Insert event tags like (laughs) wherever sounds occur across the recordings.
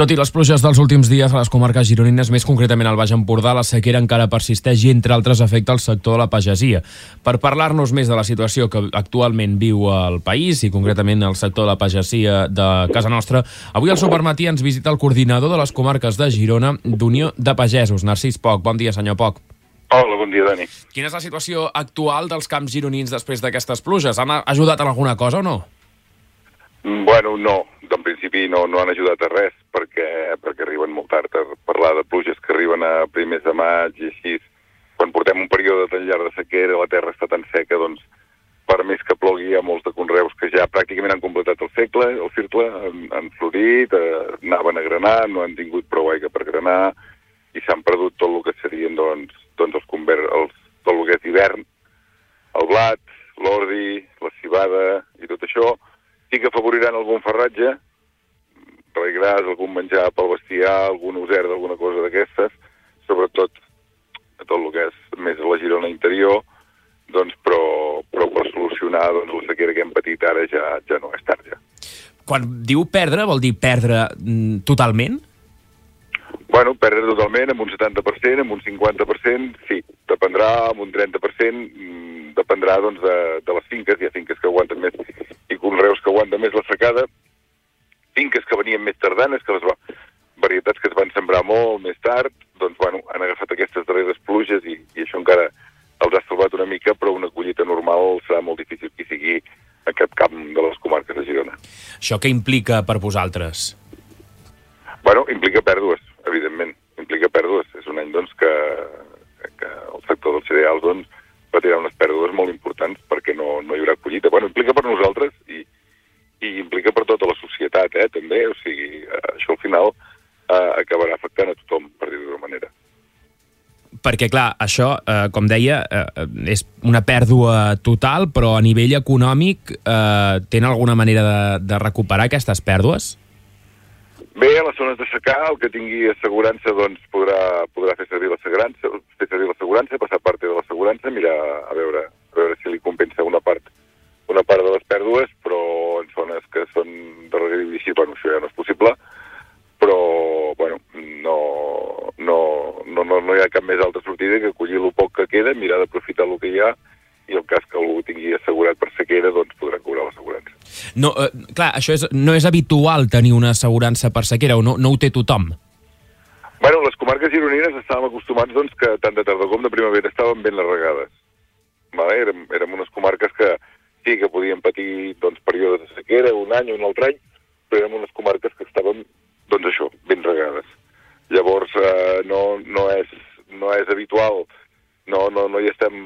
Tot i les pluges dels últims dies a les comarques gironines, més concretament al Baix Empordà, la sequera encara persisteix i, entre altres, afecta el sector de la pagesia. Per parlar-nos més de la situació que actualment viu el país i, concretament, el sector de la pagesia de casa nostra, avui al Supermatí ens visita el coordinador de les comarques de Girona d'Unió de Pagesos, Narcís Poc. Bon dia, senyor Poc. Hola, bon dia, Dani. Quina és la situació actual dels camps gironins després d'aquestes pluges? Han ajudat en alguna cosa o no? Mm, bueno, no. En principi no, no han ajudat a res perquè, perquè arriben molt tard a parlar de pluges que arriben a primers de maig i així. Quan portem un període tan llarg de sequera, la terra està tan seca, doncs per més que plogui hi ha molts de conreus que ja pràcticament han completat el segle, el circle, han, han florit, eh, anaven a granar, no han tingut prou aigua per granar i s'han perdut tot el que serien doncs, doncs els, conver els, tot el que és hivern, el blat, l'ordi, la cibada i tot això, sí que afavoriran algun ferratge, regràs, algun menjar pel bestiar, algun user d'alguna cosa d'aquestes, sobretot a tot el que és més la Girona interior, doncs, però, però per solucionar doncs, la sequera que hem patit ara ja, ja no és tard, ja. Quan diu perdre, vol dir perdre mm, totalment? Bueno, perdre totalment, amb un 70%, amb un 50%, sí. Dependrà amb un 30%, mm, dependrà doncs, de, de les finques, hi ha finques que aguanten més i conreus que aguanten més la secada, finques que venien més tardanes, que les va, varietats que es van sembrar molt més tard, doncs, bueno, han agafat aquestes darreres pluges i, i això encara els ha salvat una mica, però una collita normal serà molt difícil que sigui aquest camp de les comarques de Girona. Això què implica per vosaltres? Bueno, implica pèrdues, evidentment. Implica pèrdues. És un any, doncs, que, que el sector dels cereals, doncs, patirà unes pèrdues molt importants perquè no, no hi haurà collita. Bueno, implica per nosaltres i, i implica per tota la societat, eh, també. O sigui, això al final eh, acabarà afectant a tothom, per dir-ho d'una manera. Perquè, clar, això, eh, com deia, eh, és una pèrdua total, però a nivell econòmic eh, tenen alguna manera de, de recuperar aquestes pèrdues? Bé, a les zones de el que tingui assegurança doncs, podrà, podrà fer servir l'assegurança, fer servir l'assegurança, passar part de l'assegurança, mirar a veure, a veure si li compensa una part una part de les pèrdues, però en zones que són de regadiu i així, bueno, això ja no és possible, però, bueno, no, no, no, no, no hi ha cap més altra sortida que collir el poc que queda, mirar d'aprofitar el que hi ha, i el cas que algú tingui assegurat per sequera, doncs podrà cobrar l'assegurança. No, eh, clar, això és, no és habitual tenir una assegurança per sequera, o no, no ho té tothom? Bueno, les comarques gironines estàvem acostumats doncs, que tant de tardor com de primavera estaven ben regades. Vale? Érem, érem unes comarques que sí que podien patir doncs, períodes de sequera, un any o un altre any, però érem unes comarques que estaven, doncs això, ben regades. Llavors, eh, no, no, és, no és habitual, no, no, no hi estem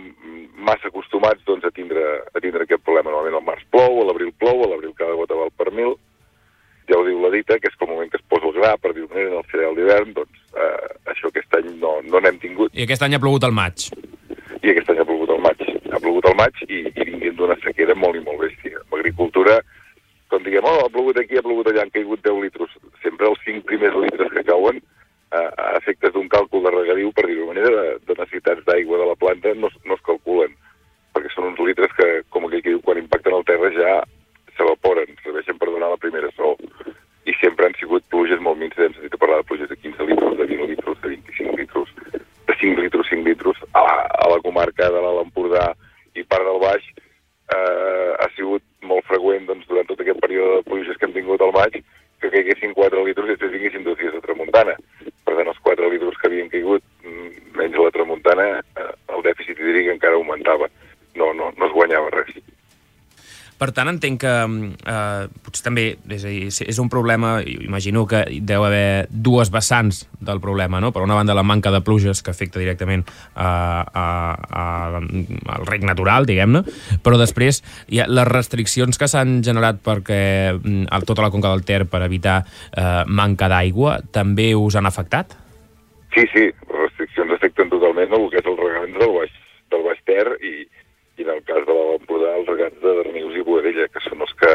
massa acostumats doncs, a, tindre, a tindre aquest problema. Normalment al març plou, a l'abril plou, a l'abril cada gota val per mil, ja ho diu la dita, que és com el moment que es posa el gra, per dir-ho en el cereal d'hivern, doncs eh, això aquest any no no n'hem tingut. Aquest any ha plogut al maig. I aquest any ha plogut al maig. Ha plogut al maig i, i vinguent d'una sequera molt i molt bèstia. L'agricultura, quan diguem, oh, ha plogut aquí, ha plogut allà, han caigut 10 litres. Sempre els 5 primers litres que cauen, eh, a efectes d'un càlcul de regadiu, per dir-ho manera, de, de necessitats d'aigua de la planta, no, no es calculen. Perquè són uns litres que, com aquell que diu, quan impacten el terra ja s'evaporen, serveixen per donar la primera sol. I sempre han sigut pluges molt minces, hem sentit a parlar de pluges de 15 litres, de 20 litres, de 25 litres, de 5 litres, 5 litres, a la, a la comarca de l'Alt Empordà i part del Baix, eh, ha sigut molt freqüent doncs, durant tot aquest període de pluges que hem tingut al maig, que caiguessin 4 litres i després vinguessin dos dies de tramuntana. Per tant, els 4 litres que havien caigut mm, menys a la tramuntana, eh, el dèficit hídric encara augmentava. No, no, no es guanyava res. Per tant, entenc que eh, potser també és, és un problema, imagino que deu haver dues vessants del problema, no? Per una banda, la manca de pluges que afecta directament a, a, a, al rec natural, diguem-ne, però després hi ha les restriccions que s'han generat perquè a tota la conca del Ter per evitar eh, manca d'aigua també us han afectat? Sí, sí, les restriccions afecten totalment el que és el regament del Baix, del Baix Ter i, i en el cas de l'Empordà els regants de Darnius i Boadella, que són els que,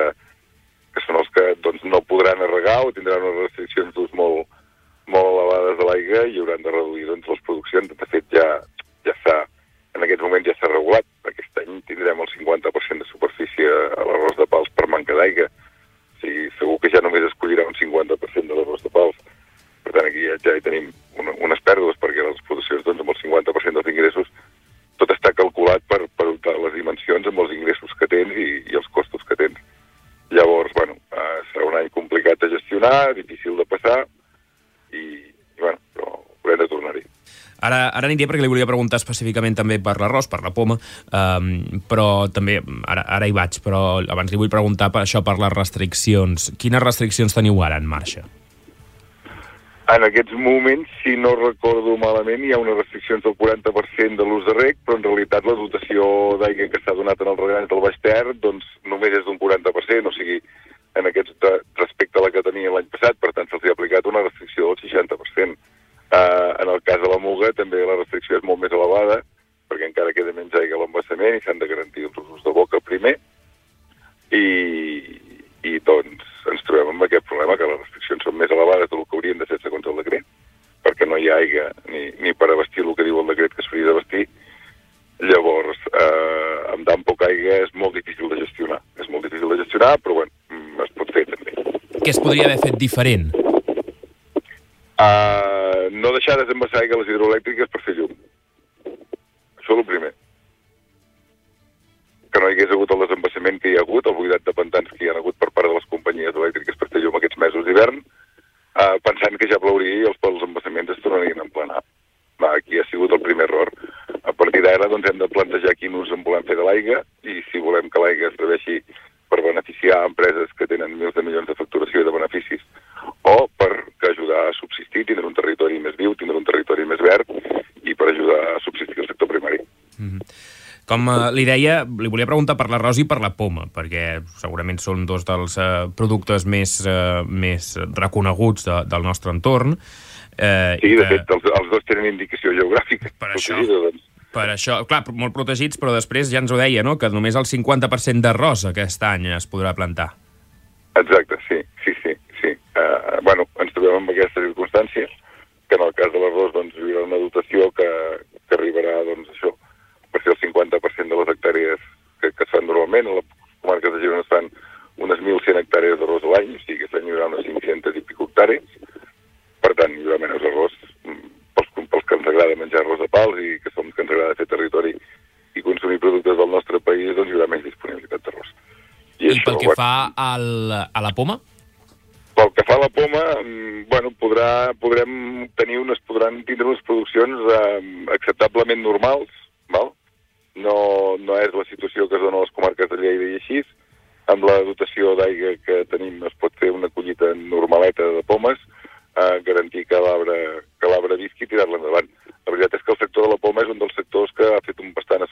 que, són els que doncs, no podran arregar o tindran unes restriccions d'ús molt, molt elevades de l'aigua i hauran de reduir doncs, les produccions. De fet, ja, ja s'ha, en aquest moment ja s'ha regulat. Aquest any tindrem el 50% de superfície a l'arròs de pals per manca d'aigua. O sigui, segur que ja només es collirà un 50% de l'arròs de pals dimensions amb els ingressos que tens i, i els costos que tens. Llavors, bueno, eh, serà un any complicat de gestionar, difícil de passar, i, i bueno, però haurem de tornar-hi. Ara, aniria perquè li volia preguntar específicament també per l'arròs, per la poma, um, però també, ara, ara hi vaig, però abans li vull preguntar per això per les restriccions. Quines restriccions teniu ara en marxa? En aquests moments, si no recordo malament, hi ha unes restriccions del 40% de l'ús de rec, però en realitat la dotació d'aigua que s'ha donat en el regants del Baix Ter doncs, només és d'un 40%, o sigui, en aquest, respecte a la que tenia l'any passat, per tant se'ls ha aplicat una restricció del 60%. Uh, en el cas de la Muga també la restricció és molt més elevada, perquè encara queda menys aigua a l'embassament i s'han de garantir els usos de boca primer, i, i doncs ens trobem amb aquest problema, que les restriccions són més elevades del que haurien de ser segons el decret, perquè no hi ha aigua ni, ni per abastir el que diu el decret que s'hauria d'abastir. Llavors, eh, amb tan poca aigua és molt difícil de gestionar. És molt difícil de gestionar, però bueno, es pot fer també. Què es podria haver fet diferent? Uh, no deixar desembassar aigua a les hidroelèctriques per fer llum. Això és el primer que no hi hagués hagut el desembassament que hi ha hagut, el buidat de pantans que hi ha hagut per part de les companyies elèctriques per fer llum aquests mesos d'hivern, eh, pensant que ja plouria i els, els embassaments es tornarien a emplenar. Va, aquí ha sigut el primer error. A partir d'ara doncs, hem de plantejar quin ús en volem fer de l'aigua i si volem que l'aigua es serveixi per beneficiar empreses que tenen mils de milions de facturació i de beneficis o per que ajudar a subsistir, tindre un territori més viu, tindre un territori més verd i per ajudar a subsistir el sector primari. Mm -hmm. Com eh, li deia, li volia preguntar per l'arròs i per la poma, perquè segurament són dos dels eh, productes més, eh, més reconeguts de, del nostre entorn. Eh, sí, de que... fet, els, els dos tenen indicació geogràfica. Per (laughs) això, doncs. per això, clar, molt protegits, però després ja ens ho deia, no?, que només el 50% d'arròs aquest any es podrà plantar. Exacte, sí, sí, sí. sí. Uh, bueno, ens trobem amb aquesta circumstància, que en el cas de l'arròs doncs, hi haurà una dotació que, que arribarà, doncs, això, per ser el 50% de les hectàrees que, que es fan normalment. A les comarques de Girona es fan unes 1.100 hectàrees d'arròs a l'any, o sigui que aquest any hi haurà unes 500 i pico hectàrees. Per tant, hi haurà menys arròs mm, pels, pels que ens agrada menjar arròs de pals i que som que ens agrada fer territori i consumir productes del nostre país, doncs hi haurà menys disponibilitat d'arròs. I, I això, pel que bueno, fa al, a la poma? Pel que fa a la poma, mm, bueno, podrà, podrem tenir unes, podran tindre unes produccions eh, acceptablement normals, val? no, no és la situació que es dona a les comarques de Lleida i així. Amb la dotació d'aigua que tenim es pot fer una collita normaleta de pomes, eh, garantir que que l'arbre visqui i tirar-la endavant. La veritat és que el sector de la poma és un dels sectors que ha fet un bastant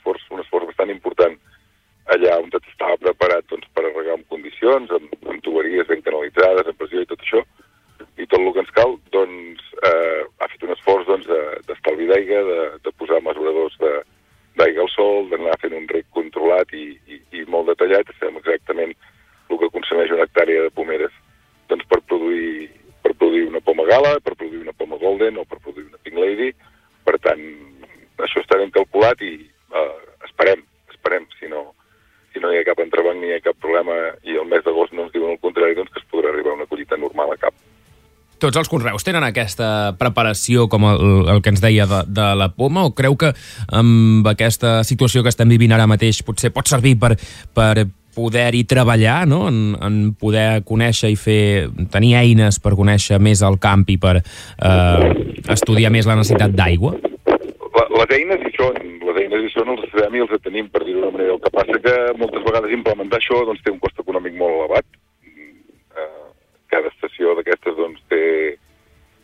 gala, per produir una poma golden o per produir una pink lady. Per tant, això està ben calculat i eh, esperem, esperem, si no, si no hi ha cap entrebanc ni hi ha cap problema i el mes d'agost no ens diuen el contrari, doncs que es podrà arribar a una collita normal a cap. Tots els conreus tenen aquesta preparació, com el, el que ens deia de, de la poma, o creu que amb aquesta situació que estem vivint ara mateix potser pot servir per, per poder-hi treballar, no? en, en poder conèixer i fer, tenir eines per conèixer més el camp i per eh, estudiar més la necessitat d'aigua? Les eines hi són, les eines hi són, els sabem i els tenim, per dir-ho d'una manera. El que passa que moltes vegades implementar això doncs, té un cost econòmic molt elevat cada estació d'aquestes doncs, té,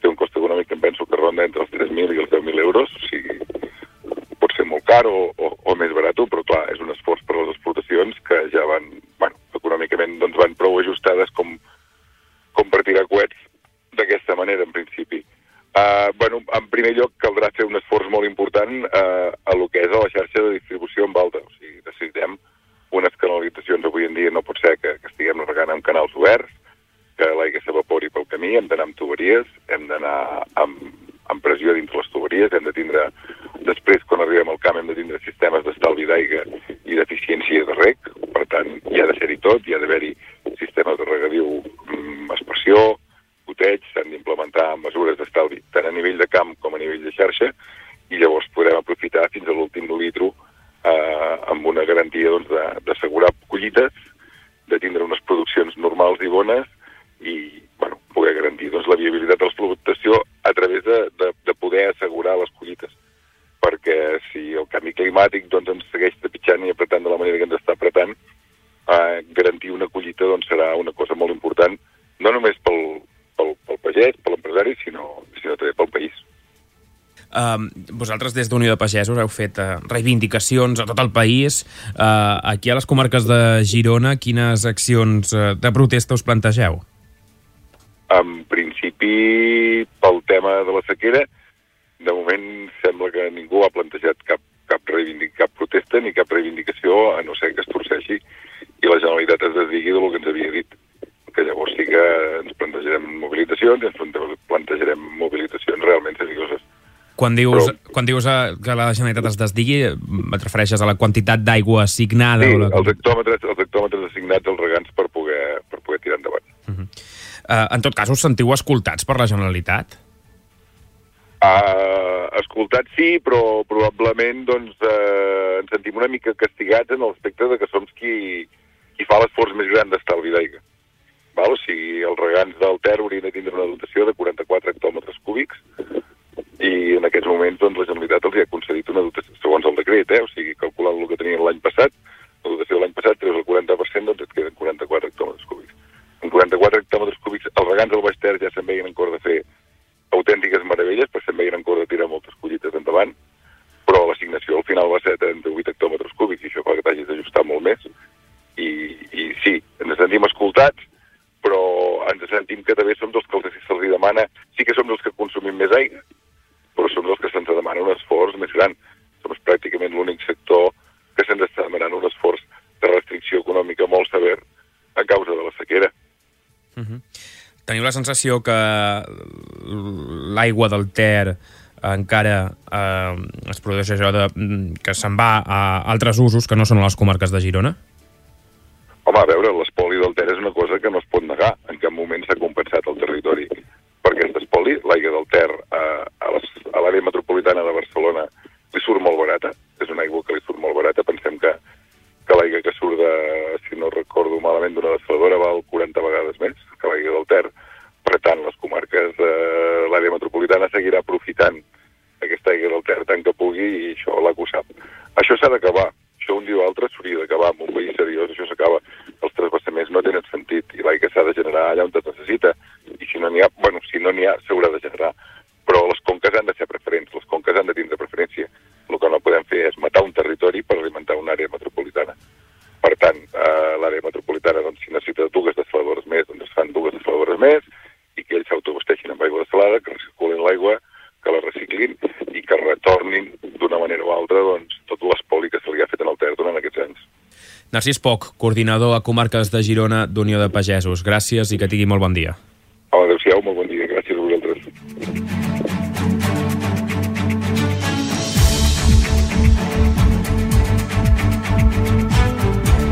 té un cost econòmic que em penso que ronda entre els 3.000 i els 10.000 euros, o sigui, pot ser molt car o, o, o més barat, però clar, és un esforç per a les explotacions que ja van, bueno, econòmicament doncs, van prou ajustades com, com per tirar coets d'aquesta manera, en principi. Uh, bueno, en primer lloc caldrà fer un esforç molt important uh, a lo que és a la xarxa de distribució en alta. O sigui, necessitem unes canalitzacions avui en dia, no pot ser que, que estiguem regant amb canals oberts, que l'aigua s'evapori pel camí, hem d'anar amb tuberies, hem d'anar amb, pressió dintre les tuberies, hem de tindre, després, quan arribem al camp, hem de tindre sistemes d'estalvi d'aigua i d'eficiència de rec, per tant, hi ha de ser-hi tot, hi ha d'haver-hi sistemes de regadiu amb aspersió, goteig, s'han d'implementar mesures d'estalvi, tant a nivell de camp com a nivell de xarxa, i llavors podrem aprofitar fins a l'últim litro eh, amb una garantia doncs, d'assegurar collites, de tindre unes produccions normals i bones i bueno, poder garantir doncs, la viabilitat de l'explotació a través de, de, de poder assegurar les collites. Perquè si el canvi climàtic doncs, ens segueix trepitjant i apretant de la manera que ens està apretant, eh, garantir una collita doncs, serà una cosa molt important, no només pel, pel, pel pagès, per l'empresari, sinó, sinó també pel país. Uh, vosaltres des d'Unió de Pagesos heu fet uh, reivindicacions a tot el país. Uh, aquí a les comarques de Girona, quines accions uh, de protesta us plantegeu? En principi, pel tema de la sequera, de moment sembla que ningú ha plantejat cap, cap, reivindic, cap protesta ni cap reivindicació, a no ser que es torceixi i la Generalitat es desdigui del que ens havia dit que llavors sí que ens plantejarem mobilitzacions i ens plantejarem mobilitzacions realment serioses. Quan dius, Però, quan dius eh, que la Generalitat es desdigui, et refereixes a la quantitat d'aigua assignada? Sí, o la... els, hectòmetres, els hectòmetres assignats als regants per poder, per poder tirar endavant. Uh, en tot cas, us sentiu escoltats per la Generalitat? Uh, escoltats sí, però probablement doncs, uh, ens sentim una mica castigats en l'aspecte de que som qui, qui fa l'esforç més gran d'estalvi d'aigua. O sigui, els regants del Ter haurien de tindre una dotació de 44 escoltats, però ens sentim que també som dels que se'ls demana, sí que som dels que consumim més aigua, però som els que se'ns demana un esforç més gran. Som pràcticament l'únic sector que se'ns està demanant un esforç de restricció econòmica molt sever a causa de la sequera. Uh -huh. Teniu la sensació que l'aigua del Ter encara eh, es produeix això de, que se'n va a altres usos que no són a les comarques de Girona? Home, a veure, Ter és una cosa que no es pot negar. En cap moment s'ha compensat el territori per aquest espoli. L'aigua del Ter eh, a l'àrea metropolitana de Barcelona li surt molt barata. És una aigua que li surt molt barata. Pensem que, que l'aigua que surt de, si no recordo malament, d'una desaladora val 40 vegades més que l'aigua del Ter. Per tant, les comarques de l'àrea metropolitana seguirà aprofitant aquesta aigua del Ter tant que pugui i això l'ACU sap. Això s'ha d'acabar. Això un dia o altre s'hauria d'acabar en un país seriós. Això s'acaba. Transvassaments no tenen sentit i l'aigua s'ha de generar allà on es necessita. I si no n'hi ha, bueno, si no n'hi ha, s'haurà de generar. Però les conques han de ser preferents. Les conques han de tindre preferència. El que no podem fer és matar un territori per alimentar una àrea. Per tant, eh, l'àrea metropolitana, doncs, si necessita dues desaladores més, doncs es fan dues desaladores més i que ells s'autobasteixin amb aigua desalada, que recirculin l'aigua, que la reciclin i que retornin d'una manera o altra doncs, tot l'espoli que se li ha fet en el Ter durant aquests anys. Narcís Poc, coordinador a Comarques de Girona d'Unió de Pagesos. Gràcies i que tingui molt bon dia.